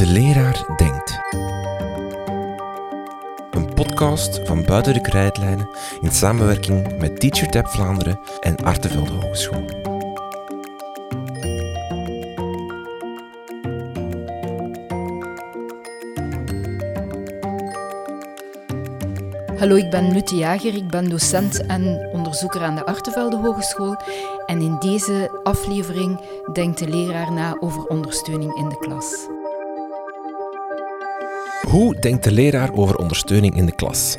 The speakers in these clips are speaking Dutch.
De leraar denkt. Een podcast van Buiten de Krijtlijnen in samenwerking met TeacherTap Vlaanderen en Artevelde Hogeschool. Hallo, ik ben Lutte Jager, ik ben docent en onderzoeker aan de Artevelde Hogeschool. En in deze aflevering denkt de leraar na over ondersteuning in de klas. Hoe denkt de leraar over ondersteuning in de klas?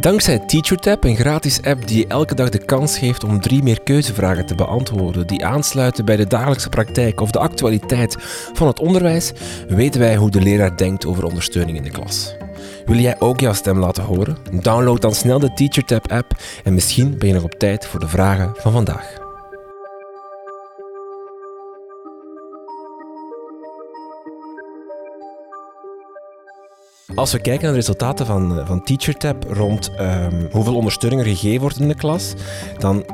Dankzij TeacherTap, een gratis app die je elke dag de kans geeft om drie meer keuzevragen te beantwoorden die aansluiten bij de dagelijkse praktijk of de actualiteit van het onderwijs, weten wij hoe de leraar denkt over ondersteuning in de klas. Wil jij ook jouw stem laten horen? Download dan snel de TeacherTap app en misschien ben je nog op tijd voor de vragen van vandaag. Als we kijken naar de resultaten van, eh, van TeacherTap rond ehm, hoeveel ondersteuning er gegeven wordt in de klas, dan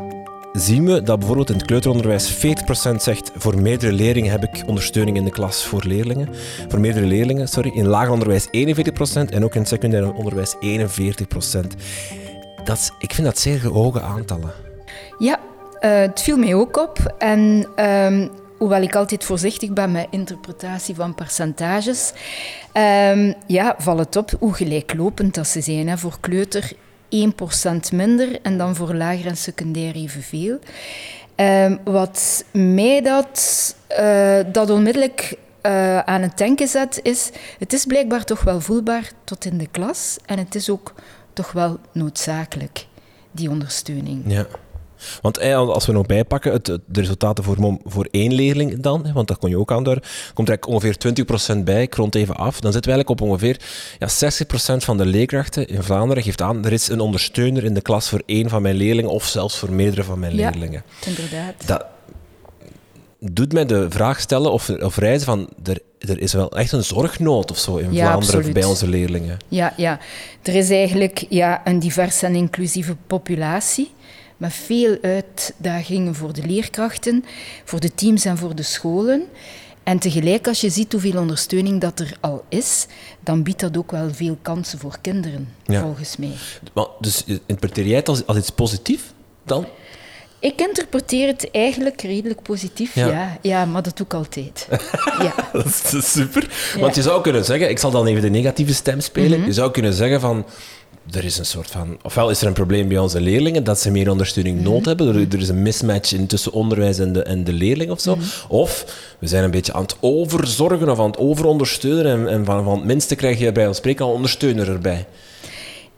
zien we dat bijvoorbeeld in het kleuteronderwijs 40% zegt voor meerdere leerlingen heb ik ondersteuning in de klas voor leerlingen. Voor meerdere leerlingen, sorry. In lager onderwijs 41% en ook in secundair onderwijs 41%. Dat ik vind dat zeer hoge aantallen. Ja, uh, het viel mij ook op. En um, hoewel ik altijd voorzichtig ben met interpretatie van percentages, um, ja, valt het op hoe gelijklopend dat ze zijn. Hè. Voor kleuter 1% minder en dan voor lager en secundair evenveel. Um, wat mij dat, uh, dat onmiddellijk uh, aan het denken zet, is: het is blijkbaar toch wel voelbaar tot in de klas en het is ook toch wel noodzakelijk, die ondersteuning. Ja. Want als we nog bijpakken, het, de resultaten voor, voor één leerling dan, want dat kon je ook aanduiden, komt er ongeveer 20% bij, ik rond even af. Dan zitten we eigenlijk op ongeveer ja, 60% van de leerkrachten in Vlaanderen geeft aan, er is een ondersteuner in de klas voor één van mijn leerlingen of zelfs voor meerdere van mijn ja, leerlingen. inderdaad. Dat doet mij de vraag stellen of, of reizen van, er, er is wel echt een zorgnood of zo in ja, Vlaanderen absoluut. bij onze leerlingen. Ja, ja, er is eigenlijk ja, een diverse en inclusieve populatie met veel uitdagingen voor de leerkrachten, voor de teams en voor de scholen. En tegelijk, als je ziet hoeveel ondersteuning dat er al is, dan biedt dat ook wel veel kansen voor kinderen, Ja. volgens mij. Maar, dus interpreteer jij het als, als iets positiefs dan? Ik interpreteer het eigenlijk redelijk positief, Ja. ja. Ja, maar dat doe ik altijd. ja. Dat is super. Want je zou kunnen zeggen, ik zal dan even de negatieve stem spelen. Je zou kunnen zeggen van, er is een soort van, ofwel is er een probleem bij onze leerlingen dat ze meer ondersteuning nood hebben. Er, er is een mismatch in tussen onderwijs en de, en de leerling of zo. Of we zijn een beetje aan het overzorgen of aan het overondersteunen. En, en van, van het minste krijg je bij ons spreken al ondersteuner erbij.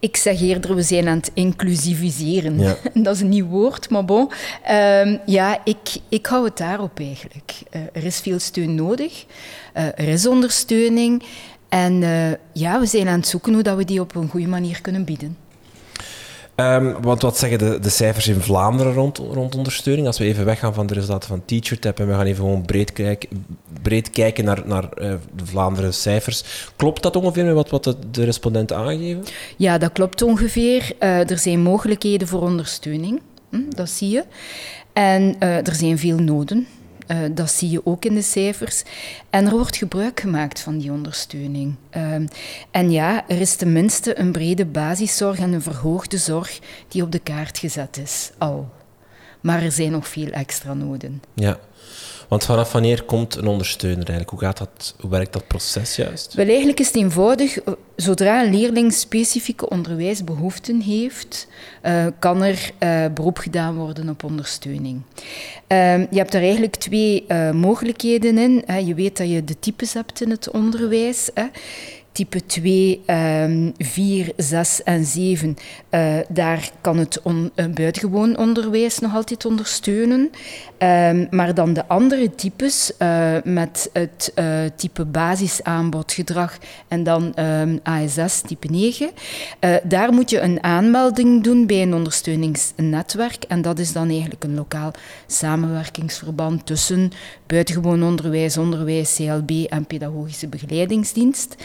Ik zeg eerder, we zijn aan het inclusiviseren. Ja. Dat is een nieuw woord, maar bon. Ehm, ja, ik, ik hou het daarop eigenlijk. Eh, er is veel steun nodig. Eh, er is ondersteuning. En eh, ja, we zijn aan het zoeken hoe dat we die op een goede manier kunnen bieden. Ehm, want wat zeggen de, de cijfers in Vlaanderen rond, rond ondersteuning? Als we even weggaan van de resultaten van TeacherTap en we gaan even gewoon breed, kijk, breed kijken naar, naar eh, de Vlaanderen cijfers. Klopt dat ongeveer met wat, wat de, de respondenten aangeven? Ja, dat klopt ongeveer. Eh, er zijn mogelijkheden voor ondersteuning, hm, dat zie je. En er zijn veel noden. Uh, dat zie je ook in de cijfers. En er wordt gebruik gemaakt van die ondersteuning. Uh, en ja, er is tenminste een brede basiszorg en een verhoogde zorg die op de kaart gezet is, al. Maar er zijn nog veel extra noden. Ja, want vanaf wanneer komt een ondersteuner eigenlijk? Hoe, gaat dat, hoe werkt dat proces juist? Wel, eigenlijk is het eenvoudig. Zodra een leerling specifieke onderwijsbehoeften heeft, uh, kan er uh, beroep gedaan worden op ondersteuning. Uh, je hebt daar eigenlijk twee uh, mogelijkheden in. Je weet dat je de types hebt in het onderwijs. Type 2, um, 4, 6 en 7, uh, daar kan het uh, buitengewoon onderwijs nog altijd ondersteunen. Um, maar dan de andere types, uh, met het type basisaanbodgedrag en dan um, ASS type 9, daar moet je een aanmelding doen bij een ondersteuningsnetwerk. En dat is dan eigenlijk een lokaal samenwerkingsverband tussen buitengewoon onderwijs, onderwijs, CLB en pedagogische begeleidingsdienst.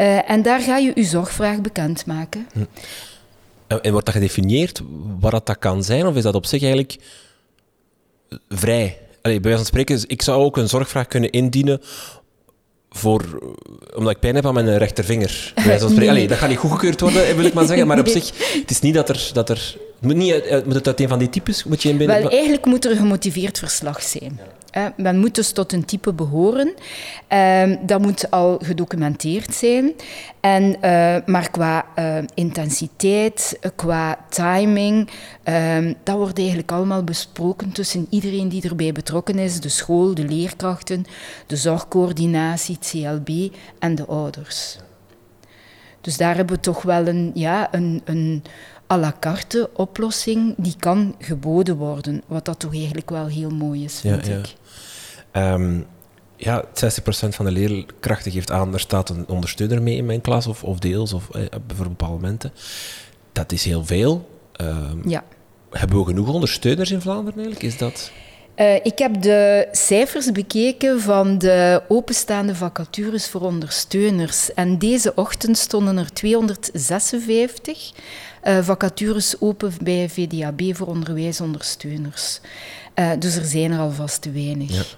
Uh, en daar ga je je zorgvraag bekendmaken. Hm. En, en wordt dat gedefinieerd wat dat, kan zijn? Of is dat op zich eigenlijk vrij? Allee, bij wijze van spreken, ik zou ook een zorgvraag kunnen indienen voor, omdat ik pijn heb aan mijn rechtervinger. nee. Allee, dat gaat niet goedgekeurd worden, wil ik maar zeggen. Maar op zich, het is niet dat er... Dat er moet, niet, moet het uit een van die types? Moet je in binnen... Wel, eigenlijk moet er een gemotiveerd verslag zijn. Men moet dus tot een type behoren. Uh, dat moet al gedocumenteerd zijn. En, uh, maar qua eh, intensiteit, qua timing, ehm, dat wordt eigenlijk allemaal besproken tussen iedereen die erbij betrokken is. De school, de leerkrachten, de zorgcoördinatie, het CLB en de ouders. Dus daar hebben we toch wel een, ja, een, een à la carte oplossing die kan geboden worden. Wat dat toch eigenlijk wel heel mooi is, vind ja, ik. Um, ja, 60% van de leerkrachten geeft aan, er staat een ondersteuner mee in mijn klas, of, of deels, of eh, voor bepaalde momenten. Dat is heel veel. Um, ja. Hebben we genoeg ondersteuners in Vlaanderen eigenlijk? Is dat... Uh, ik heb de cijfers bekeken van de openstaande vacatures voor ondersteuners. En deze ochtend stonden er 256 uh, vacatures open bij VDAB voor onderwijsondersteuners. Uh, dus er zijn er alvast te weinig.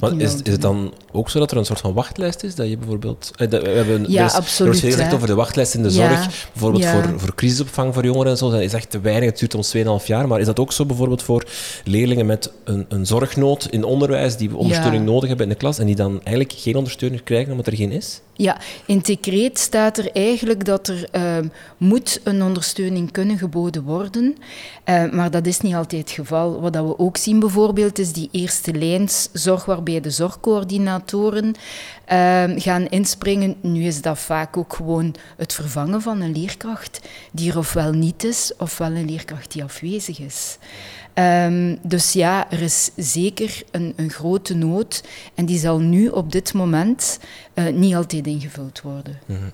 Maar is, is het dan ook zo dat er een soort van wachtlijst is? Dat je bijvoorbeeld... Eh, we hebben, ja, er absoluut. Er wordt over de wachtlijst in de zorg. Bijvoorbeeld voor, voor crisisopvang voor jongeren en zo. Dat is echt te weinig. Het duurt ons 2,5 jaar. Maar is dat ook zo bijvoorbeeld voor leerlingen met een, een zorgnood in onderwijs die ondersteuning nodig hebben in de klas en die dan eigenlijk geen ondersteuning krijgen omdat er geen is? Ja, in het decreet staat er eigenlijk dat er uh, moet een ondersteuning kunnen geboden worden. Uh, maar dat is niet altijd het geval. Wat dat we ook zien bijvoorbeeld is die eerste lijnszorg waarbij de zorgcoördinatoren uh, gaan inspringen. Nu is dat vaak ook gewoon het vervangen van een leerkracht die er ofwel niet is, ofwel een leerkracht die afwezig is. Um, dus ja, er is zeker een, een, grote nood en die zal nu op dit moment uh, niet altijd ingevuld worden. -hmm.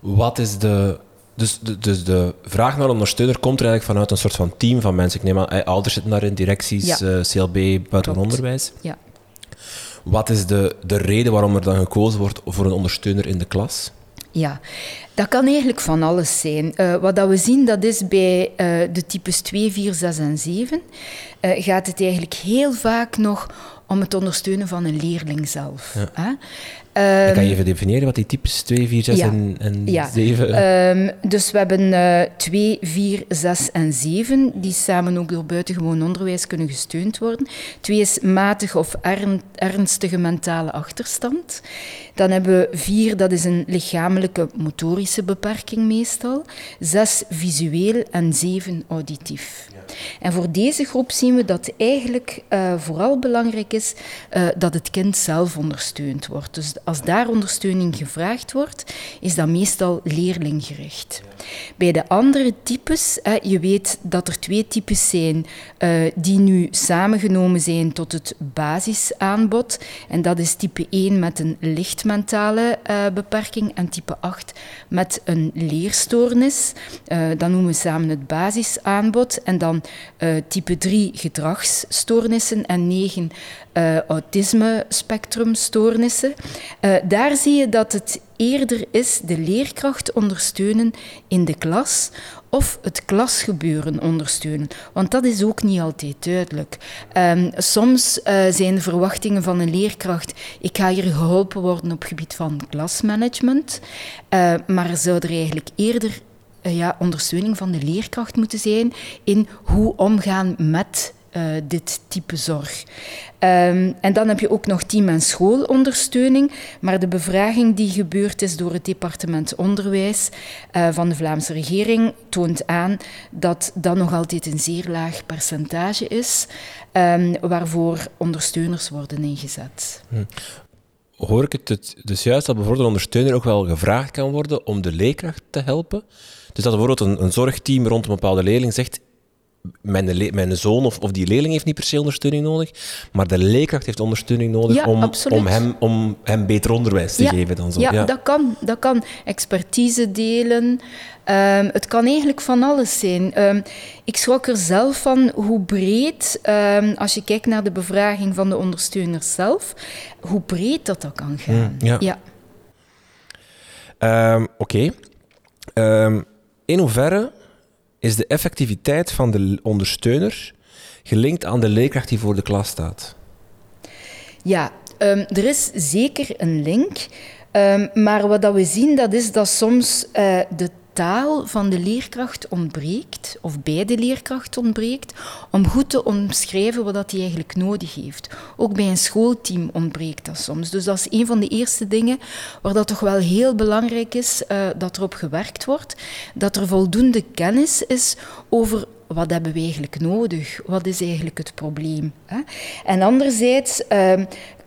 Wat is de dus de, dus de vraag naar ondersteuner komt er eigenlijk vanuit een soort van team van mensen. Ik neem aan, eh, ouders zitten daar in directies, ja. uh, CLB, buitenonderwijs. Ja. Wat is de, de reden waarom er dan gekozen wordt voor een ondersteuner in de klas? Ja, dat kan eigenlijk van alles zijn. Uh, wat dat we zien, dat is bij uh, de types 2, 4, 6 en 7, uh, gaat het eigenlijk heel vaak nog om het ondersteunen van een leerling zelf. Ja. Um, kan je even definiëren wat die types 2, 4, 6 en, en ja. 7... Um, dus we hebben uh, 2, 4, 6 en 7, die samen ook door buitengewoon onderwijs kunnen gesteund worden. 2 is matig of ern, ernstige mentale achterstand. Dan hebben we 4, dat is een lichamelijke motorische beperking meestal. 6 visueel en 7 auditief. Ja. En voor deze groep zien we dat eigenlijk uh, vooral belangrijk is uh, dat het kind zelf ondersteund wordt. Dus als daar ondersteuning gevraagd wordt, is dat meestal leerlinggericht. Bij de andere types, hè, je weet dat er twee types zijn uh, die nu samengenomen zijn tot het basisaanbod. En dat is type 1 met een licht mentale uh, beperking en type 8 met een leerstoornis. Dan noemen we samen het basisaanbod. En dan type 3 gedragsstoornissen en 9 autisme-spectrumstoornissen. Uh, daar zie je dat het eerder is de leerkracht ondersteunen in de klas of het klasgebeuren ondersteunen. Want dat is ook niet altijd duidelijk. Um, soms uh, zijn verwachtingen van een leerkracht: ik ga hier geholpen worden op het gebied van klasmanagement. Uh, maar zou er eigenlijk eerder uh, ja, ondersteuning van de leerkracht moeten zijn in hoe omgaan met uh, dit type zorg. Um, en dan heb je ook nog team- en schoolondersteuning. Maar de bevraging die gebeurd is door het departement onderwijs uh, van de Vlaamse regering toont aan dat dat nog altijd een zeer laag percentage is um, waarvoor ondersteuners worden ingezet. Hm. Hoor ik het dus juist dat bijvoorbeeld een ondersteuner ook wel gevraagd kan worden om de leerkracht te helpen? Dus dat bijvoorbeeld een, een zorgteam rond een bepaalde leerling zegt mijn, mijn zoon of, of die leerling heeft niet per se ondersteuning nodig, maar de leerkracht heeft ondersteuning nodig om, om, hem, om hem beter onderwijs te geven. Dan zo. Ja, ja, Dat, kan, dat kan. Expertise delen. Um, het kan eigenlijk van alles zijn. Um, ik schrok er zelf van hoe breed, um, als je kijkt naar de bevraging van de ondersteuners zelf, hoe breed dat, dat kan gaan. Mm, ja. ja. Oké. Okay. in hoeverre is de effectiviteit van de ondersteuner gelinkt aan de leerkracht die voor de klas staat? Ja, um, er is zeker een link. Um, maar wat dat we zien, dat is dat soms uh, de taal van de leerkracht ontbreekt, of bij de leerkracht ontbreekt, om goed te omschrijven wat hij eigenlijk nodig heeft. Ook bij een schoolteam ontbreekt dat soms. Dus dat is een van de eerste dingen waar dat toch wel heel belangrijk is uh, dat er op gewerkt wordt. Dat er voldoende kennis is over wat hebben we eigenlijk nodig? Wat is eigenlijk het probleem? En anderzijds uh,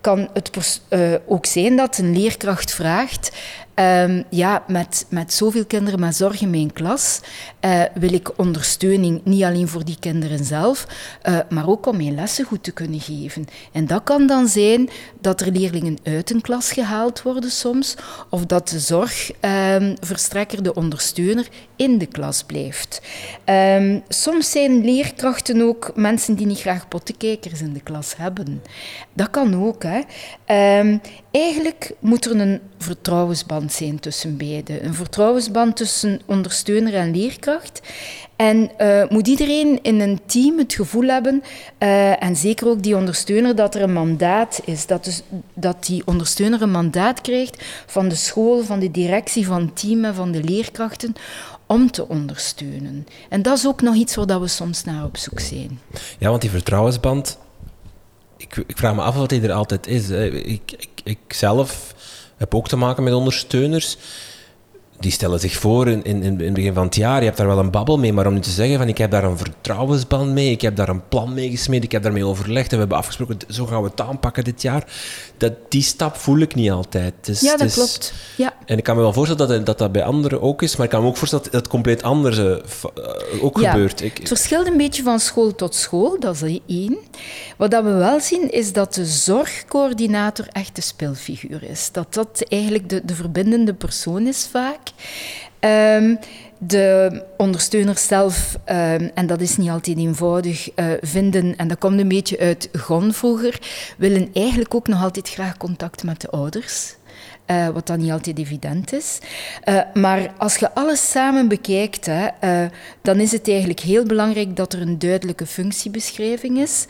kan het uh, ook zijn dat een leerkracht vraagt Um, ja, met, met zoveel kinderen met zorg in mijn klas uh, wil ik ondersteuning, niet alleen voor die kinderen zelf, uh, maar ook om mijn lessen goed te kunnen geven. En dat kan dan zijn dat er leerlingen uit een klas gehaald worden soms, of dat de zorgverstrekker, um, de ondersteuner, in de klas blijft. Um, soms zijn leerkrachten ook mensen die niet graag pottenkijkers in de klas hebben. Dat kan ook. Hè. Eigenlijk moet er een vertrouwensband zijn tussen beiden. Een vertrouwensband tussen ondersteuner en leerkracht. En uh, moet iedereen in een team het gevoel hebben, uh, en zeker ook die ondersteuner, dat er een mandaat is. Dat, dus, dat die ondersteuner een mandaat krijgt van de school, van de directie, van het team en van de leerkrachten om te ondersteunen. En dat is ook nog iets waar we soms naar op zoek zijn. Ja, want die vertrouwensband, ik, vraag me af of die er altijd is. Ik, ik, ik zelf heb ook te maken met ondersteuners. Die stellen zich voor in, in, in het begin van het jaar. Je hebt daar wel een babbel mee, maar om nu te zeggen van ik heb daar een vertrouwensband mee, ik heb daar een plan mee gesmeed, ik heb daarmee overlegd en we hebben afgesproken, zo gaan we het aanpakken dit jaar. Dat, die stap voel ik niet altijd. Dus, ja, dat klopt. Ja. En ik kan me wel voorstellen dat, dat dat bij anderen ook is, maar ik kan me ook voorstellen dat het compleet anders uh, ook ja, gebeurt. Ik, het verschilt een beetje van school tot school, dat is één. Wat dat we wel zien, is dat de zorgcoördinator echt de speelfiguur is. Dat dat eigenlijk de, de verbindende persoon is vaak. Um, de ondersteuners zelf, um, en dat is niet altijd eenvoudig, uh, vinden, en dat komt een beetje uit GON vroeger, willen eigenlijk ook nog altijd graag contact met de ouders. Uh, wat dan niet altijd evident is. Uh, maar als je alles samen bekijkt, hè, uh, dan is het eigenlijk heel belangrijk dat er een duidelijke functiebeschrijving is,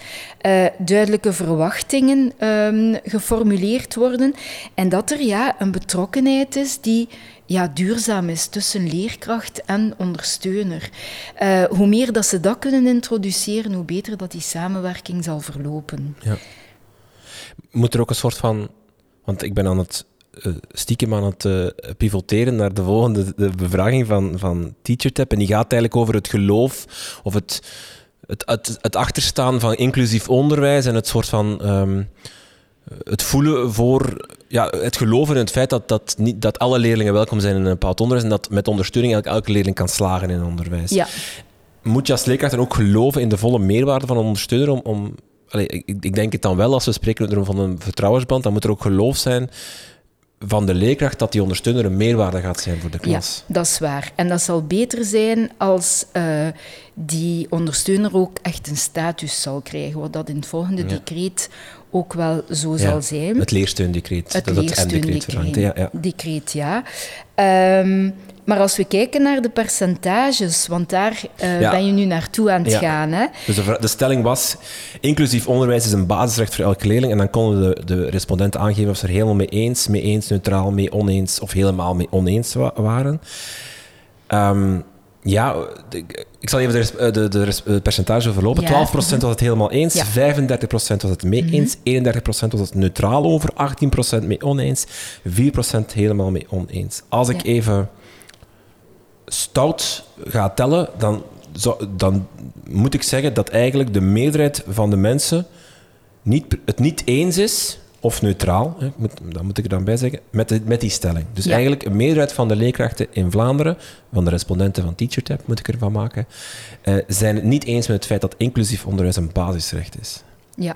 duidelijke verwachtingen um, geformuleerd worden en dat er ja, een betrokkenheid is die ja, duurzaam is tussen leerkracht en ondersteuner. hoe meer dat ze dat kunnen introduceren, hoe beter dat die samenwerking zal verlopen. Ja. Moet er ook een soort van want ik ben aan het stiekem aan het uh, pivoteren naar de volgende de bevraging van, van TeacherTap. En die gaat eigenlijk over het geloof of het, het, het, het achterstaan van inclusief onderwijs en het soort van. Um, het voelen voor ja, het geloven in het feit dat, dat, niet, dat alle leerlingen welkom zijn in een bepaald onderwijs en dat met ondersteuning elke leerling kan slagen in onderwijs. Ja. Moet je als leerkracht dan ook geloven in de volle meerwaarde van een ondersteuner om, om Allee, ik, ik, denk het dan wel, als we spreken van een vertrouwensband, dan moet er ook geloof zijn van de leerkracht dat die ondersteuner een meerwaarde gaat zijn voor de klas. Ja, dat is waar. En dat zal beter zijn als uh, die ondersteuner ook echt een status zal krijgen, wat dat in het volgende ja. decreet ook wel zo ja, zal zijn. Het leersteundecreet. Het dat leersteundecreet, ja, ja. Decreet, ja. Um, maar als we kijken naar de percentages, want daar uh, ja. ben je nu naartoe aan het ja. gaan. Hè? Dus de, de, stelling was, inclusief onderwijs is een basisrecht voor elke leerling. En dan konden de, de respondenten aangeven of ze er helemaal mee eens, mee eens, neutraal, mee oneens of helemaal mee oneens wa waren. Um, ja, de, ik zal even de, de, de, de percentage overlopen. Ja. 12% was het helemaal eens, ja. 35% was het mee eens, mm -hmm. 31% was het neutraal over, 18% mee oneens, 4% helemaal mee oneens. Als ik even stout ga tellen, dan, dan moet ik zeggen dat eigenlijk de meerderheid van de mensen niet, het niet eens is, of neutraal, hè, moet, dat moet ik er dan bij zeggen, met, de, met die stelling. Dus ja. eigenlijk een meerderheid van de leerkrachten in Vlaanderen, van de respondenten van TeacherTap moet ik ervan maken, uh, zijn het niet eens met het feit dat inclusief onderwijs een basisrecht is. Ja.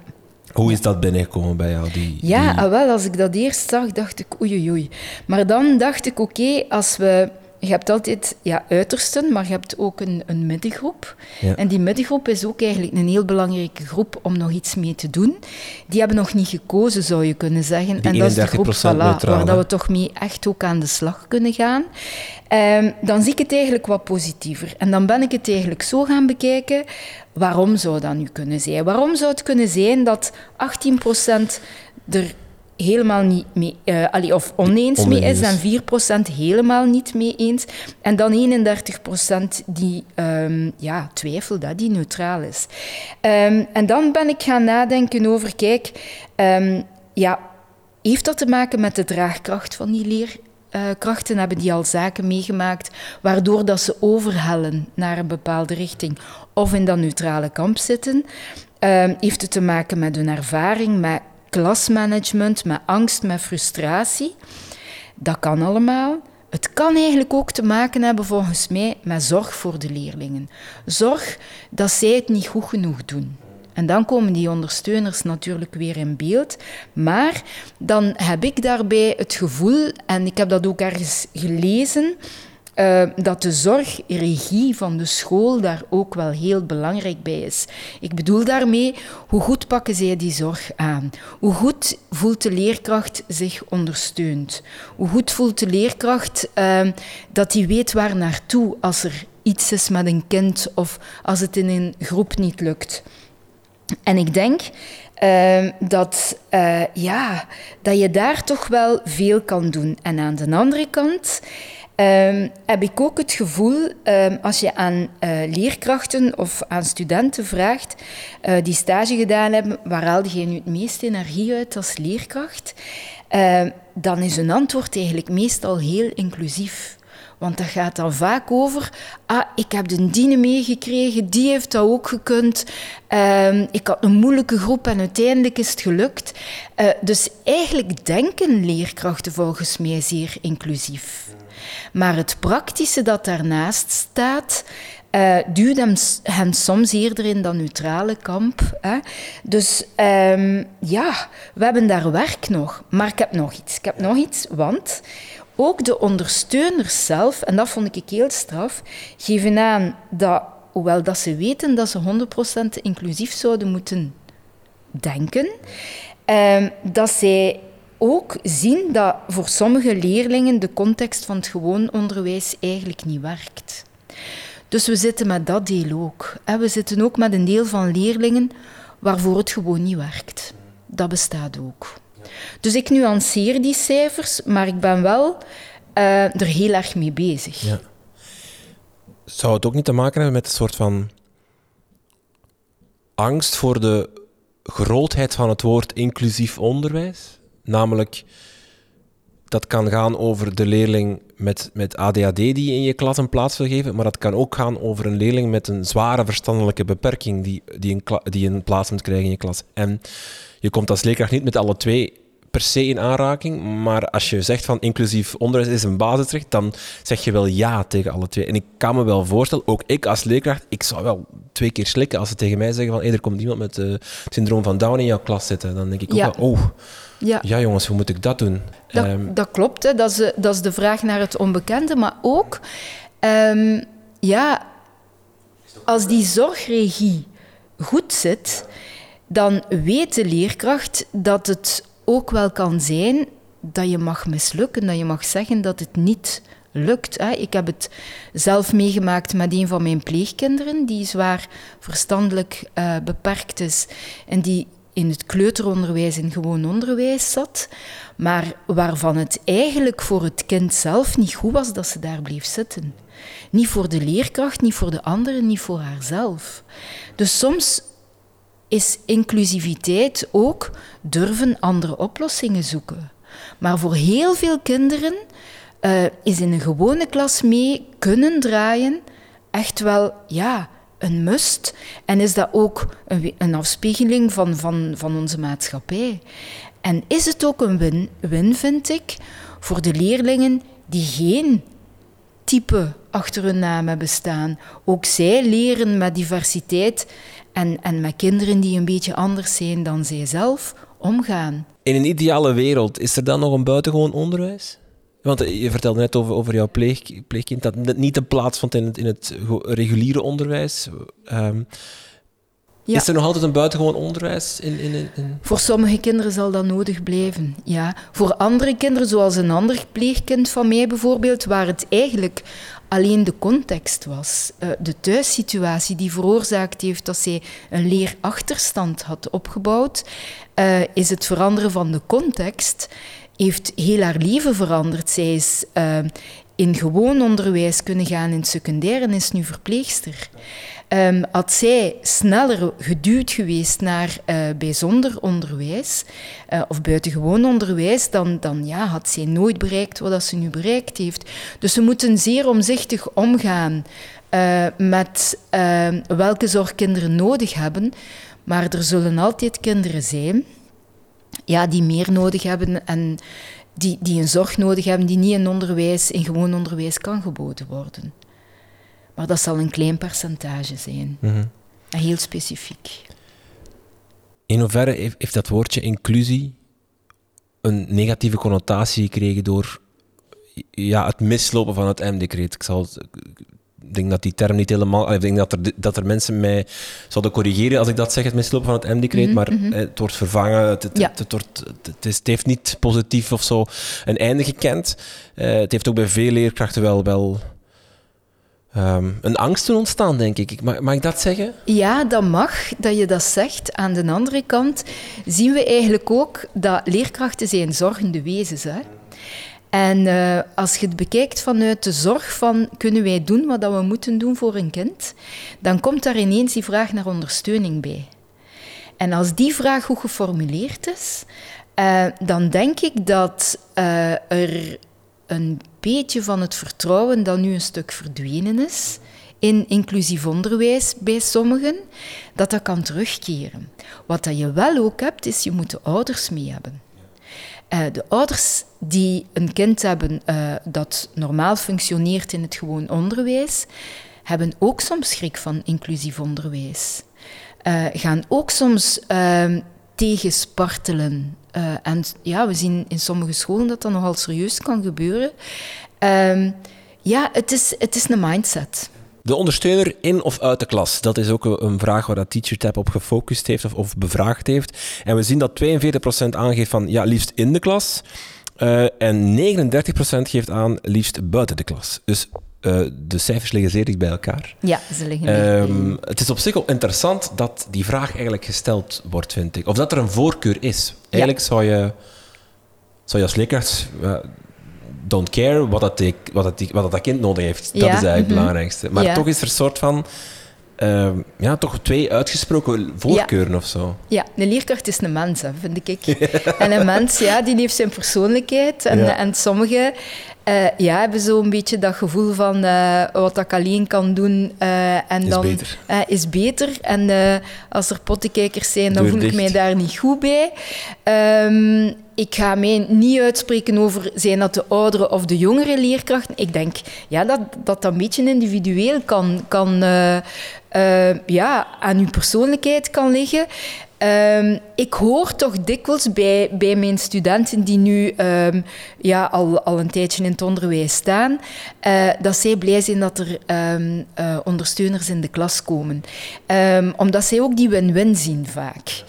Hoe is dat binnengekomen bij jou? Die, ja, die... Ah, wel, als ik dat eerst zag, dacht ik oei oei oei. Maar dan dacht ik, oké, als we je hebt altijd ja, uitersten, maar je hebt ook een, een middengroep. Ja. En die middengroep is ook eigenlijk een heel belangrijke groep om nog iets mee te doen. Die hebben nog niet gekozen, zou je kunnen zeggen. Die en dat is de groep voilà, waar dat we toch mee echt ook aan de slag kunnen gaan. Um, dan zie ik het eigenlijk wat positiever. En dan ben ik het eigenlijk zo gaan bekijken. Waarom zou dat nu kunnen zijn? Waarom zou het kunnen zijn dat 18% er helemaal niet mee, uh, of oneens mee is, en 4% helemaal niet mee eens. En dan 31% die um, ja, twijfelt, dat die neutraal is. Um, en dan ben ik gaan nadenken over, kijk, um, ja, heeft dat te maken met de draagkracht van die leerkrachten? Hebben die al zaken meegemaakt waardoor dat ze overhellen naar een bepaalde richting of in dat neutrale kamp zitten? heeft het te maken met hun ervaring, met klasmanagement, met angst, met frustratie. Dat kan allemaal. Het kan eigenlijk ook te maken hebben, volgens mij, met zorg voor de leerlingen. Zorg dat zij het niet goed genoeg doen. En dan komen die ondersteuners natuurlijk weer in beeld. Maar dan heb ik daarbij het gevoel, en ik heb dat ook ergens gelezen, uh, dat de zorgregie van de school daar ook wel heel belangrijk bij is. Ik bedoel daarmee, hoe goed pakken zij die zorg aan? Hoe goed voelt de leerkracht zich ondersteund? Hoe goed voelt de leerkracht uh, dat hij weet waar naartoe als er iets is met een kind of als het in een groep niet lukt? En ik denk uh, dat, uh, ja, dat je daar toch wel veel kan doen. En aan de andere kant Um, heb ik ook het gevoel, um, als je aan uh, leerkrachten of aan studenten vraagt uh, die stage gedaan hebben, waar haalde je nu het meeste energie uit als leerkracht? Uh, dan is hun antwoord eigenlijk meestal heel inclusief. Want dat gaat dan vaak over, ah, ik heb de diene meegekregen, die heeft dat ook gekund. Ik had een moeilijke groep en uiteindelijk is het gelukt. Uh, dus eigenlijk denken leerkrachten volgens mij zeer inclusief. Maar het praktische dat daarnaast staat, uh, duwt hen soms eerder in dat neutrale kamp. Hè. Dus um, ja, we hebben daar werk nog. Maar ik heb nog iets. Ik heb nog iets, want ook de ondersteuners zelf, en dat vond ik heel straf, geven aan dat, hoewel dat ze weten dat ze 100% inclusief zouden moeten denken, um, dat zij ook zien dat voor sommige leerlingen de context van het gewoon onderwijs eigenlijk niet werkt. Dus we zitten met dat deel ook. We zitten ook met een deel van leerlingen waarvoor het gewoon niet werkt. Dat bestaat ook. Dus ik nuanceer die cijfers, maar ik ben wel uh, er heel erg mee bezig. Ja. Zou het ook niet te maken hebben met een soort van angst voor de grootheid van het woord inclusief onderwijs? Namelijk, dat kan gaan over de leerling met, met ADHD die in je klas een plaats wil geven, maar dat kan ook gaan over een leerling met een zware verstandelijke beperking die, die, een, die een plaats moet krijgen in je klas. En je komt als leerkracht niet met alle twee per se in aanraking, maar als je zegt van inclusief onderwijs is een basisrecht, dan zeg je wel ja tegen alle twee. En ik kan me wel voorstellen, ook ik als leerkracht, ik zou wel twee keer slikken als ze tegen mij zeggen van hey, er komt iemand met uh, het syndroom van Down in jouw klas zitten. Dan denk ik ook wel, oh, ja. ja jongens, hoe moet ik dat doen? Dat, um, dat klopt, hè. Dat, is, dat is de vraag naar het onbekende, maar ook, um, ja, als die zorgregie goed zit, dan weet de leerkracht dat het ook wel kan zijn dat je mag mislukken, dat je mag zeggen dat het niet lukt. Ik heb het zelf meegemaakt met een van mijn pleegkinderen, die zwaar verstandelijk uh, beperkt is en die in het kleuteronderwijs en gewoon onderwijs zat, maar waarvan het eigenlijk voor het kind zelf niet goed was dat ze daar bleef zitten. Niet voor de leerkracht, niet voor de anderen, niet voor haarzelf. Dus soms is inclusiviteit ook durven andere oplossingen zoeken. Maar voor heel veel kinderen uh, is in een gewone klas mee kunnen draaien echt wel, ja, een must. En is dat ook een, een afspiegeling van, van, van onze maatschappij. En is het ook een win-win, vind ik, voor de leerlingen die geen type achter hun naam hebben staan. Ook zij leren met diversiteit en, en met kinderen die een beetje anders zijn dan zijzelf omgaan. In een ideale wereld, is er dan nog een buitengewoon onderwijs? Want eh, je vertelde net over, over jouw pleeg, pleegkind dat niet de plaats vond in het, in het reguliere onderwijs. Um, Is er nog altijd een buitengewoon onderwijs? In, in, in, Voor sommige kinderen zal dat nodig blijven, ja. Voor andere kinderen, zoals een ander pleegkind van mij bijvoorbeeld, waar het eigenlijk alleen de context was. Uh, de thuissituatie die veroorzaakt heeft dat zij een leerachterstand had opgebouwd, uh, is het veranderen van de context, heeft heel haar leven veranderd. Zij is uh, in gewoon onderwijs kunnen gaan in het secundair en is nu verpleegster. Um, had zij sneller geduwd geweest naar uh, bijzonder onderwijs uh, of buitengewoon onderwijs, dan, dan ja, had zij nooit bereikt wat ze nu bereikt heeft. Dus we moeten zeer omzichtig omgaan uh, met ehm, welke zorg kinderen nodig hebben. Maar er zullen altijd kinderen zijn ja, die meer nodig hebben en die, die een zorg nodig hebben die niet in onderwijs, in gewoon onderwijs kan geboden worden. Maar dat zal een klein percentage zijn. Mhm. En heel specifiek. In hoeverre heeft, dat woordje inclusie een negatieve connotatie gekregen door ja, het mislopen van het M-decreet? Ik zal ik denk dat die term niet helemaal. Ik denk dat er, dat er mensen mij zouden corrigeren als ik dat zeg, het mislopen van het M-decreet. Mhm, maar mhm. het wordt vervangen. Het, het, het, wordt, het, heeft niet positief of zo een einde gekend. Uh, het heeft ook bij veel leerkrachten wel, wel um, een angst ontstaan, denk ik. Mag, mag ik dat zeggen? Ja, dat mag, dat je dat zegt. Aan de andere kant zien we eigenlijk ook dat leerkrachten zijn zorgende wezens zijn. En uh, als je het bekijkt vanuit de zorg van kunnen wij doen wat we moeten doen voor een kind, dan komt daar ineens die vraag naar ondersteuning bij. En als die vraag goed geformuleerd is, uh, dan denk ik dat uh, er een beetje van het vertrouwen dat nu een stuk verdwenen is in inclusief onderwijs bij sommigen, dat dat kan terugkeren. Wat dat je wel ook hebt, is je moet de ouders mee hebben. Uh, de ouders die een kind hebben uh, dat normaal functioneert in het gewoon onderwijs, hebben ook soms schrik van inclusief onderwijs. Uh, gaan ook soms ehm, tegenspartelen. en ja, we zien in sommige scholen dat dat nogal serieus kan gebeuren. Ehm, ja, het is, het is een mindset. De ondersteuner in of uit de klas, dat is ook een vraag waar dat TeacherTap op gefocust heeft of, of bevraagd heeft. En we zien dat 42% aangeeft van ja, liefst in de klas. Uh, en 39% geeft aan liefst buiten de klas. Dus uh, de cijfers liggen zeer dicht bij elkaar. Ja, ze liggen um, Het is op zich ook interessant dat die vraag eigenlijk gesteld wordt, vind ik. Of dat er een voorkeur is. Eigenlijk ja. zou, je, zou je als leerkracht... Don't care wat dat, wat dat, wat dat kind nodig heeft. Dat is eigenlijk het mm -hmm. belangrijkste. Maar ja. toch is er een soort van... Uh, ja, toch twee uitgesproken voorkeuren ja. of zo. Ja, een leerkracht is een mens, hè, vind ik. en een mens, ja, die heeft zijn persoonlijkheid. En, ja. en sommigen uh, ja, hebben zo'n beetje dat gevoel van uh, wat ik alleen kan doen uh, en is dan beter. is beter. En als er pottekijkers zijn, dan voel dicht. ik mij daar niet goed bij. Um, ik ga mij niet uitspreken over zijn dat de oudere of de jongere leerkrachten. Ik denk ja, dat, dat dat een beetje individueel kan, kan ja, aan uw persoonlijkheid kan liggen. Um, ik hoor toch dikwijls bij, bij mijn studenten die nu um, ja, al, al een tijdje in het onderwijs staan, uh, dat zij blij zijn dat er uh, ondersteuners in de klas komen. omdat zij ook die win-win zien vaak.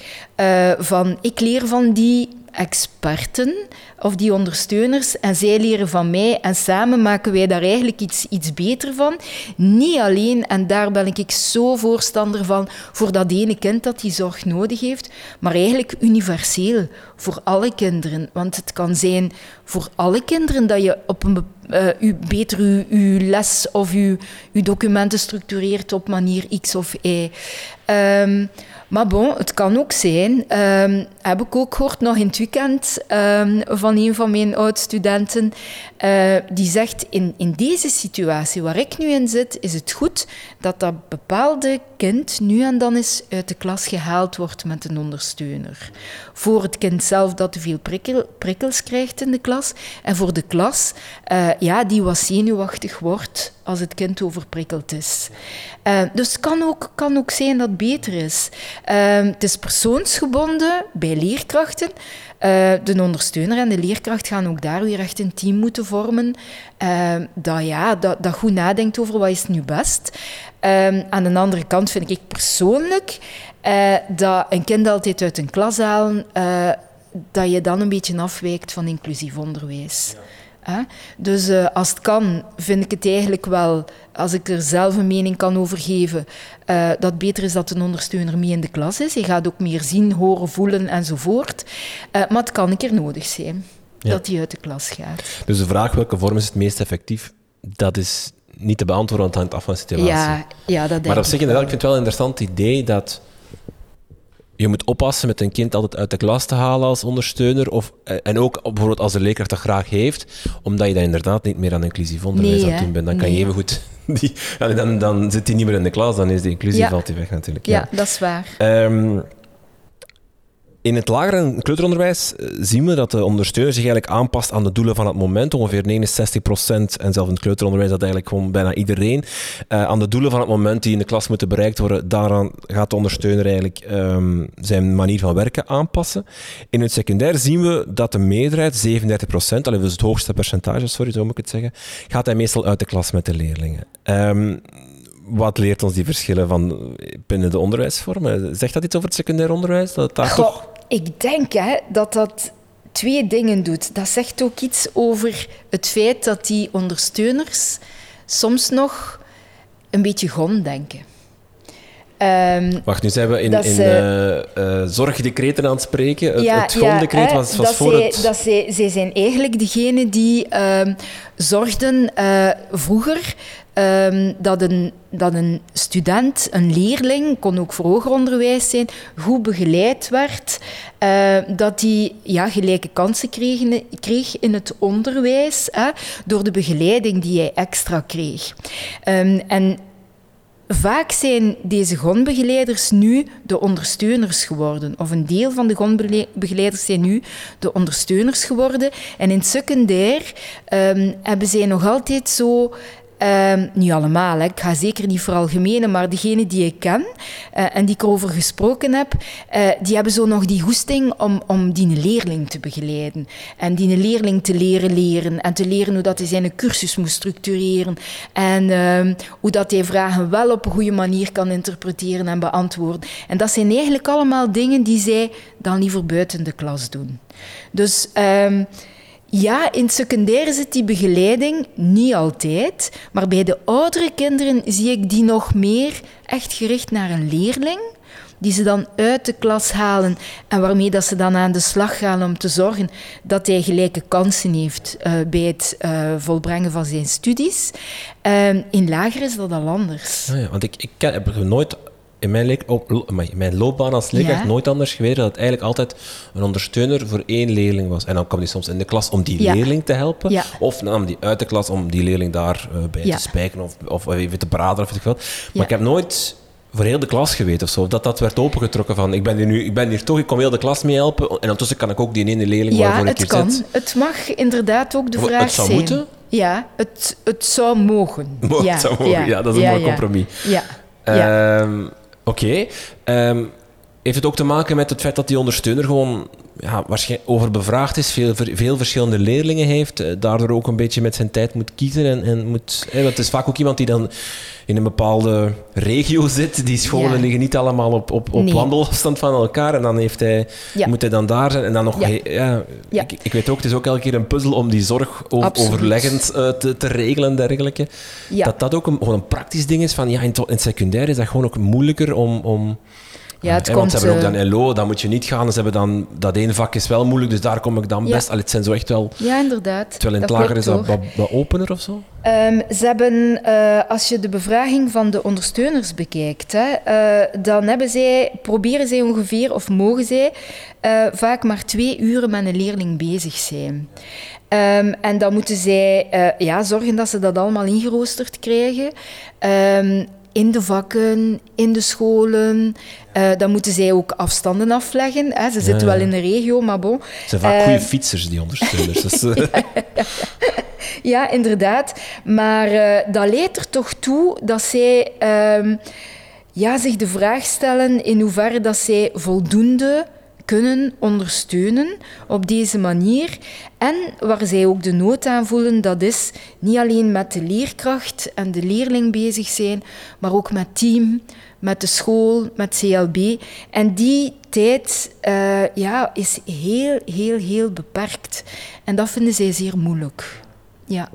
Van ik leer van die experten of die ondersteuners en zij leren van mij en samen maken wij daar eigenlijk iets, iets beter van. Niet alleen, en daar ben ik zo voorstander van, voor dat ene kind dat die zorg nodig heeft, maar eigenlijk universeel voor alle kinderen. Want het kan zijn voor alle kinderen dat je op een uh, u, beter uw, uw les of uw, uw documenten structureert op manier X of Y. Um, maar bon, het kan ook zijn, um, heb ik ook gehoord nog in het weekend um, van een van mijn oud-studenten, uh, die zegt, in, in deze situatie waar ik nu in zit, is het goed dat dat bepaalde kind nu en dan eens uit de klas gehaald wordt met een ondersteuner. Voor het kind zelf dat te veel prikkel, prikkels krijgt in de klas en voor de klas, uh, ja, die wat zenuwachtig wordt als het kind overprikkeld is. Uh, dus het kan ook, kan ook zijn dat het beter is. Uh, het is persoonsgebonden bij leerkrachten. Uh, de ondersteuner en de leerkracht gaan ook daar weer echt een team moeten vormen. dat, ja, dat, dat goed nadenkt over wat is nu best. aan de andere kant vind ik persoonlijk dat een kind altijd uit een klas halen, dat je dan een beetje afwijkt van inclusief onderwijs. Hè? Dus uh, als het kan, vind ik het eigenlijk wel, als ik er zelf een mening kan over geven, uh, dat het beter is dat een ondersteuner mee in de klas is. Je gaat ook meer zien, horen, voelen enzovoort. Uh, maar het kan een keer nodig zijn ja. dat hij uit de klas gaat. Dus de vraag welke vorm is het meest effectief, dat is niet te beantwoorden, want het hangt af van de situatie. Ja, ja dat denk maar op zich, inderdaad, ik vind het wel een interessant idee dat je moet oppassen met een kind altijd uit de klas te halen als ondersteuner. Of, eh, en ook bijvoorbeeld als de leerkracht dat graag heeft, omdat je dan inderdaad niet meer aan inclusief onderwijs aan het doen bent. Dan kan je even goed. Die, dan, dan zit hij niet meer in de klas, dan is die inclusie valt hij weg natuurlijk. Ja, ja dat is waar. Um, in het lager en kleuteronderwijs eh, zien we dat de ondersteuner zich eigenlijk aanpast aan de doelen van het moment. Ongeveer 69% en zelfs in het kleuteronderwijs dat eigenlijk gewoon bijna iedereen. Uh, aan de doelen van het moment die in de klas moeten bereikt worden, daaraan gaat de ondersteuner eigenlijk um, zijn manier van werken aanpassen. In het secundair zien we dat de meerderheid, 37%, alleen dus het hoogste percentage, sorry, zo moet ik het zeggen, gaat hij meestal uit de klas met de leerlingen. Um, wat leert ons die verschillen van binnen de onderwijsvormen? Zegt dat iets over het secundair onderwijs? Dat daar Goh, toch... Ik denk hè, dat dat twee dingen doet. Dat zegt ook iets over het feit dat die ondersteuners soms nog een beetje gon denken. Um, Wacht, nu zijn we in, in uh, uh, zorgdecreten aan het spreken. Het, ja, het ja, was, was voor zij, het... Dat zij, zij zijn eigenlijk degene die uh, zorgden uh, vroeger um, dat, een, dat een student, een leerling, kon ook voor hoger onderwijs zijn, goed begeleid werd. Dat die ja, gelijke kansen kregen, kreeg in het onderwijs hè, door de begeleiding die hij extra kreeg. Um, en Vaak zijn deze gondbegeleiders nu de ondersteuners geworden. Of een deel van de gondbegeleiders zijn nu de ondersteuners geworden. En in secundair um, hebben zij nog altijd zo Uh, niet allemaal, hè. ik ga zeker niet voor algemene, maar degene die ik ken uh, en die ik erover gesproken heb, uh, die hebben zo nog die goesting om, om die leerling te begeleiden. En die leerling te leren leren en te leren hoe dat hij zijn cursus moet structureren. En ehm, hoe dat hij vragen wel op een goede manier kan interpreteren en beantwoorden. En dat zijn eigenlijk allemaal dingen die zij dan liever buiten de klas doen. Dus... Um, ja, in het secundair zit die begeleiding niet altijd. Maar bij de oudere kinderen zie ik die nog meer echt gericht naar een leerling. Die ze dan uit de klas halen en waarmee dat ze dan aan de slag gaan om te zorgen dat hij gelijke kansen heeft uh, bij het uh, volbrengen van zijn studies. Uh, in lager is dat al anders. Want ik, ik heb nooit in mijn, leek, op, mijn loopbaan als leerkracht nooit anders geweest dat het eigenlijk altijd een ondersteuner voor één leerling was. En dan kwam die soms in de klas om die leerling te helpen. Ja. Of nam die uit de klas om die leerling daar uh, bij te spijken of, of even te braden of wat. Maar ik heb nooit voor heel de klas geweten of zo. Dat dat werd opengetrokken van ik ben hier nu, ik ben hier toch, ik kom heel de klas mee helpen. En ondertussen kan ik ook die ene leerling ja, waarvoor ik hier kan. zit. Het mag inderdaad ook de vraag zijn. Het zou moeten? Ja, het, het zou mogen. ja, het zou mogen. Ja, dat is een mooi compromis. Ja. ja. Um, Oké. Um, heeft het ook te maken met het feit dat die ondersteuner gewoon ja, waarschijnlijk overbevraagd is, veel, veel verschillende leerlingen heeft, eh, daardoor ook een beetje met zijn tijd moet kiezen en, en moet... Hè, want het is vaak ook iemand die dan in een bepaalde regio zit. Die scholen liggen niet allemaal op, op, op wandelafstand van elkaar. En dan heeft hij, moet hij dan daar zijn. En dan nog... Ja. Ik, ik, weet ook, het is ook elke keer een puzzel om die zorg overleggend uh, te, te regelen en dergelijke. Dat dat ook een, gewoon een praktisch ding is. Van, ja, in, in secundair is dat gewoon ook moeilijker om... om ja, het want ze hebben ook dan LO, dan moet je niet gaan. Ze hebben dan, dat ene vak is wel moeilijk, dus daar kom ik dan best. Allee, het zijn zo echt wel... Ja, inderdaad. Terwijl in het lager is dat wat, wat, opener of zo? Um, ze hebben, uh, als je de bevraging van de ondersteuners bekijkt, hè, uh, dan hebben zij, proberen zij ongeveer, of mogen zij, uh, vaak maar twee uren met een leerling bezig zijn. Um, en dan moeten zij ja, zorgen dat ze dat allemaal ingeroosterd krijgen. Um, in de vakken, in de scholen. Uh, dan moeten zij ook afstanden afleggen. Hè. Ze zitten wel in de regio, maar bon. Ze zijn vaak uh, goede fietsers, die ondersteuners. dus, uh... ja, ja, inderdaad. Maar dat leidt er toch toe dat zij ehm, ja, zich de vraag stellen in hoeverre dat zij voldoende kunnen ondersteunen op deze manier. En waar zij ook de nood aan voelen, dat is niet alleen met de leerkracht en de leerling bezig zijn, maar ook met team, met de school, met CLB. En die tijd uh, ja, is heel, heel, heel beperkt. En dat vinden zij zeer moeilijk. Ja.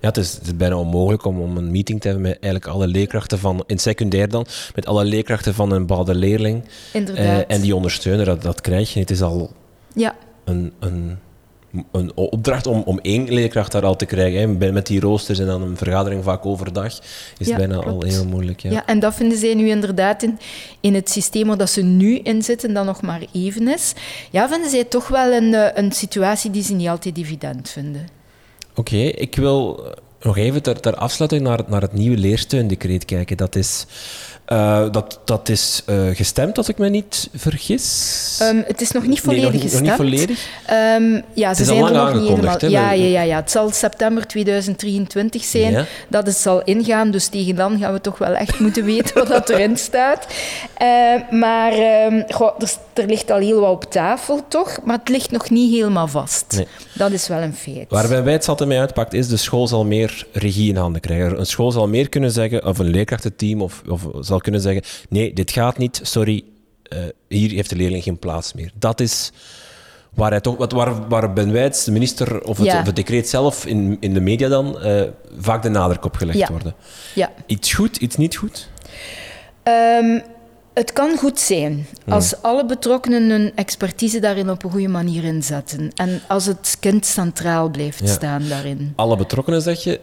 Ja, het is, het is bijna onmogelijk om, om een meeting te hebben met eigenlijk alle leerkrachten van, in secundair dan, met alle leerkrachten van een bepaalde leerling. Inderdaad. Eh, en die ondersteunen, dat, dat krijg je. Het is al ja. een, een, een opdracht om, om één leerkracht daar al te krijgen. Hè. Met die roosters en dan een vergadering vaak overdag, is Ja, het bijna al heel moeilijk. Ja. Ja. en dat vinden zij nu inderdaad in, in het systeem waar dat ze nu in zitten, dat nog maar even is. Ja, vinden zij toch wel een, eh, een situatie die ze niet altijd evident vinden. Oké, ik wil nog even ter, ter afsluiting naar, naar het nieuwe leersteundecreet kijken. Dat is, eh, dat, dat is eh, gestemd, als ik me niet vergis. Ehm, het is nog niet Nee, volledig nog niet- nog gestemd. niet volledig? Ehm, ja, ze zijn er nog niet helemaal... Ja, ja, ja, ja, het zal september 2023 zijn Ja. dat het zal ingaan. Dus tegen dan gaan we toch wel echt moeten weten wat dat erin staat. Eh, maar ehm, goh, er, er ligt al heel wat op tafel, toch? Maar het ligt nog niet helemaal vast. Nee. Dat is wel een feit. Waarbij wij het altijd mee uitpakt, is de school zal meer regie in handen krijgen. Een school zal meer kunnen zeggen, of een leerkrachtenteam, of, of zal kunnen zeggen, nee, dit gaat niet, sorry, eh, hier heeft de leerling geen plaats meer. Dat is waar, hij toch, wat, waar, waar Ben Wijts, de minister, of het, Ja. of het decreet zelf in, in de media dan, eh, vaak de nadruk op gelegd Ja. worden. Ja. Iets goed, iets niet goed? Ehm, het kan goed zijn als alle betrokkenen hun expertise daarin op een goede manier inzetten. En als het kind centraal blijft Ja. staan daarin. Alle betrokkenen, zeg je.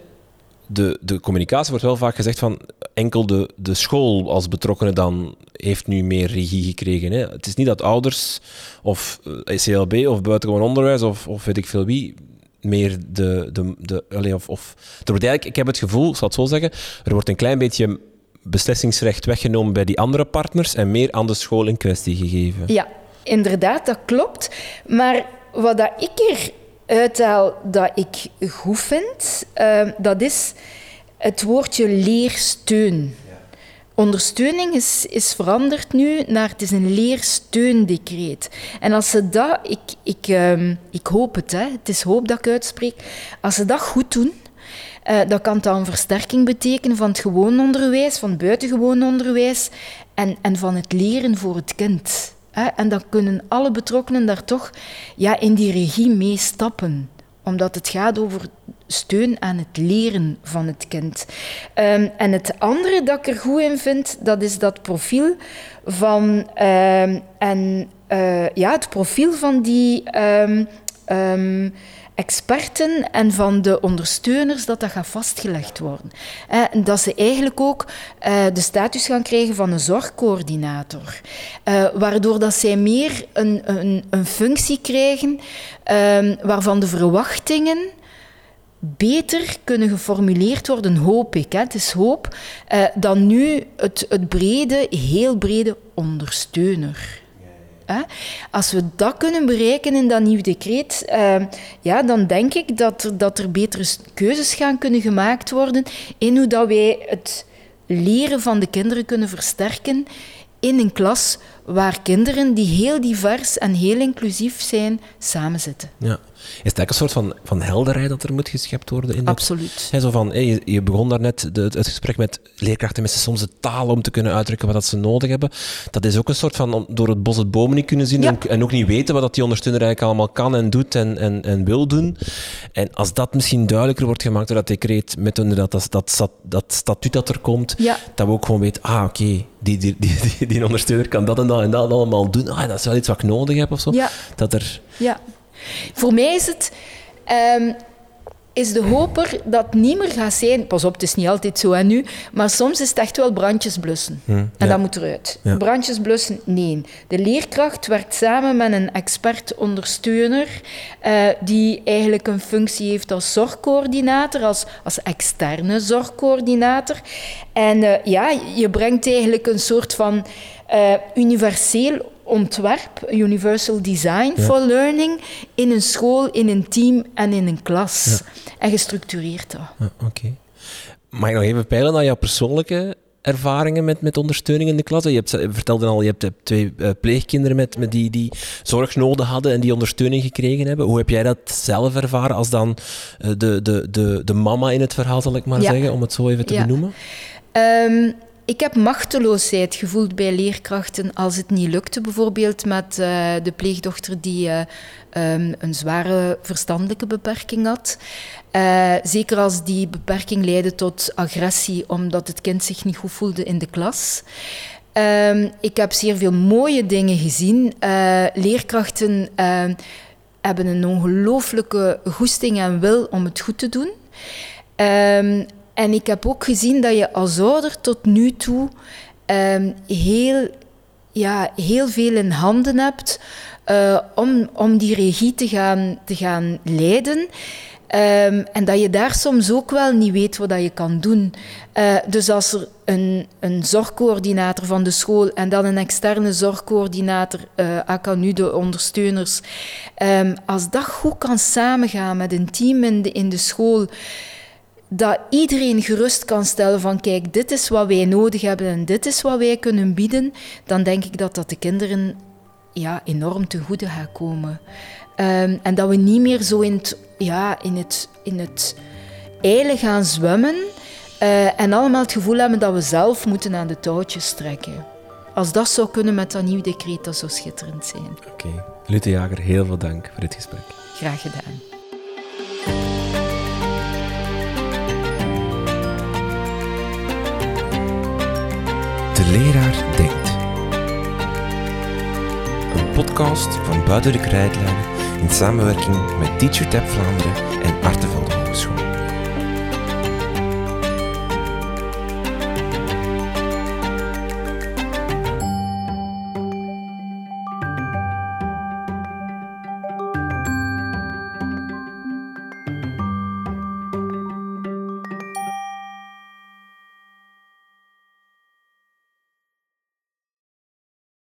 De, de communicatie wordt wel vaak gezegd van enkel de, de school als betrokkenen dan heeft nu meer regie gekregen. Hè. Het is niet dat ouders of eh, CLB of buitengewoon onderwijs of, of weet ik veel wie meer de... de, de allee, of, of, er wordt eigenlijk, ik heb het gevoel, ik zal het zo zeggen, er wordt een klein beetje beslissingsrecht weggenomen bij die andere partners en meer aan de school in kwestie gegeven. Ja, inderdaad, dat klopt. Maar wat dat ik eruit haal dat ik goed vind, eh, dat is het woordje leersteun. Ondersteuning is, is veranderd nu naar het is een leersteundecreet. En als ze dat, ik, ik, ehm, ik hoop het, hè, het is hoop dat ik uitspreek, als ze dat goed doen, eh, dan kan dat een versterking betekenen van het gewoon onderwijs, van het buitengewoon onderwijs en, en van het leren voor het kind. Hè. En dan kunnen alle betrokkenen daar toch ja, in die regie mee stappen omdat het gaat over steun aan het leren van het kind. Ehm, en het andere dat ik er goed in vind, dat is dat profiel van... ehm, en eh, ja, het profiel van die ehm, experten en van de ondersteuners, dat dat gaat vastgelegd worden. Eh, en dat ze eigenlijk ook eh, de status gaan krijgen van een zorgcoördinator. Eh, waardoor dat zij meer een, een, een functie krijgen ehm, waarvan de verwachtingen beter kunnen geformuleerd worden, hoop ik. Hè. Het is hoop, eh, dan nu het, het brede, heel brede ondersteuner. Als we dat kunnen bereiken in dat nieuw decreet, eh, ja, dan denk ik dat dat er betere keuzes gaan kunnen gemaakt worden in hoe dat wij het leren van de kinderen kunnen versterken in een klas waar kinderen die heel divers en heel inclusief zijn, samenzitten. Ja. Is het eigenlijk een soort van, van helderheid dat er moet geschept worden? In dat- Absoluut. Zo van, hé, je, je begon daarnet de, het gesprek met leerkrachten missen soms de taal om te kunnen uitdrukken wat dat ze nodig hebben. Dat is ook een soort van door het bos het bomen niet kunnen zien Ja. en, en ook niet weten wat dat die ondersteuner eigenlijk allemaal kan en doet en, en, en wil doen. En als dat misschien duidelijker wordt gemaakt door dat decreet met inderdaad dat, dat, dat, dat statuut dat er komt, Ja. dat we ook gewoon weten, ah oké, die, die, die, die, die ondersteuner kan dat en dat en dat allemaal doen. Ah, dat is wel iets wat ik nodig heb of zo. Ja. Dat er... Ja. Voor mij is het... ehm, is de hoop er dat niet meer gaat zijn... Pas op, het is niet altijd zo en nu. Maar soms is het echt wel brandjes blussen. en ja. dat moet eruit. Ja. Brandjes blussen, nee. De leerkracht werkt samen met een expert-ondersteuner... eh, die eigenlijk een functie heeft als zorgcoördinator, als, als externe zorgcoördinator. En eh, ja, je brengt eigenlijk een soort van eh, universeel ontwerp, universal design for learning, in een school, in een team en in een klas. En gestructureerd dat. Oké. Mag ik nog even peilen naar jouw persoonlijke ervaringen met, met ondersteuning in de klas? Je, hebt, je vertelde al, je hebt twee eh, pleegkinderen met, met die, die zorg nodig hadden en die ondersteuning gekregen hebben. Hoe heb jij dat zelf ervaren als dan eh, de, de, de, de mama in het verhaal, zal ik maar zeggen, om het zo even te benoemen? Ehm, ik heb machteloosheid gevoeld bij leerkrachten als het niet lukte, bijvoorbeeld met uh, de pleegdochter die uh, um, een zware verstandelijke beperking had. Uh, zeker als die beperking leidde tot agressie, omdat het kind zich niet goed voelde in de klas. Um, ik heb zeer veel mooie dingen gezien. leerkrachten hebben een ongelooflijke goesting en wil om het goed te doen. Um, en ik heb ook gezien dat je als ouder tot nu toe um, heel, ja, heel veel in handen hebt uh, om, om die regie te gaan, te gaan leiden. Um, en dat je daar soms ook wel niet weet wat dat je kan doen. Uh, dus als er een, een zorgcoördinator van de school en dan een externe zorgcoördinator, uh, aka nu de ondersteuners, um, als dat goed kan samengaan met een team in de, in de school, dat iedereen gerust kan stellen van kijk, dit is wat wij nodig hebben en dit is wat wij kunnen bieden, dan denk ik dat dat de kinderen ja, enorm te goede gaat komen. Um, en dat we niet meer zo in het, ja, in het, in het eilen gaan zwemmen uh, en allemaal het gevoel hebben dat we zelf moeten aan de touwtjes trekken. Als dat zou kunnen met dat nieuwe decreet, dat zou schitterend zijn. Oké. Okay. Lute Jager, heel veel dank voor dit gesprek. Graag gedaan. Leraar Denkt. Een podcast van Buiten de Krijtlijnen in samenwerking met TeacherTap Vlaanderen en Arte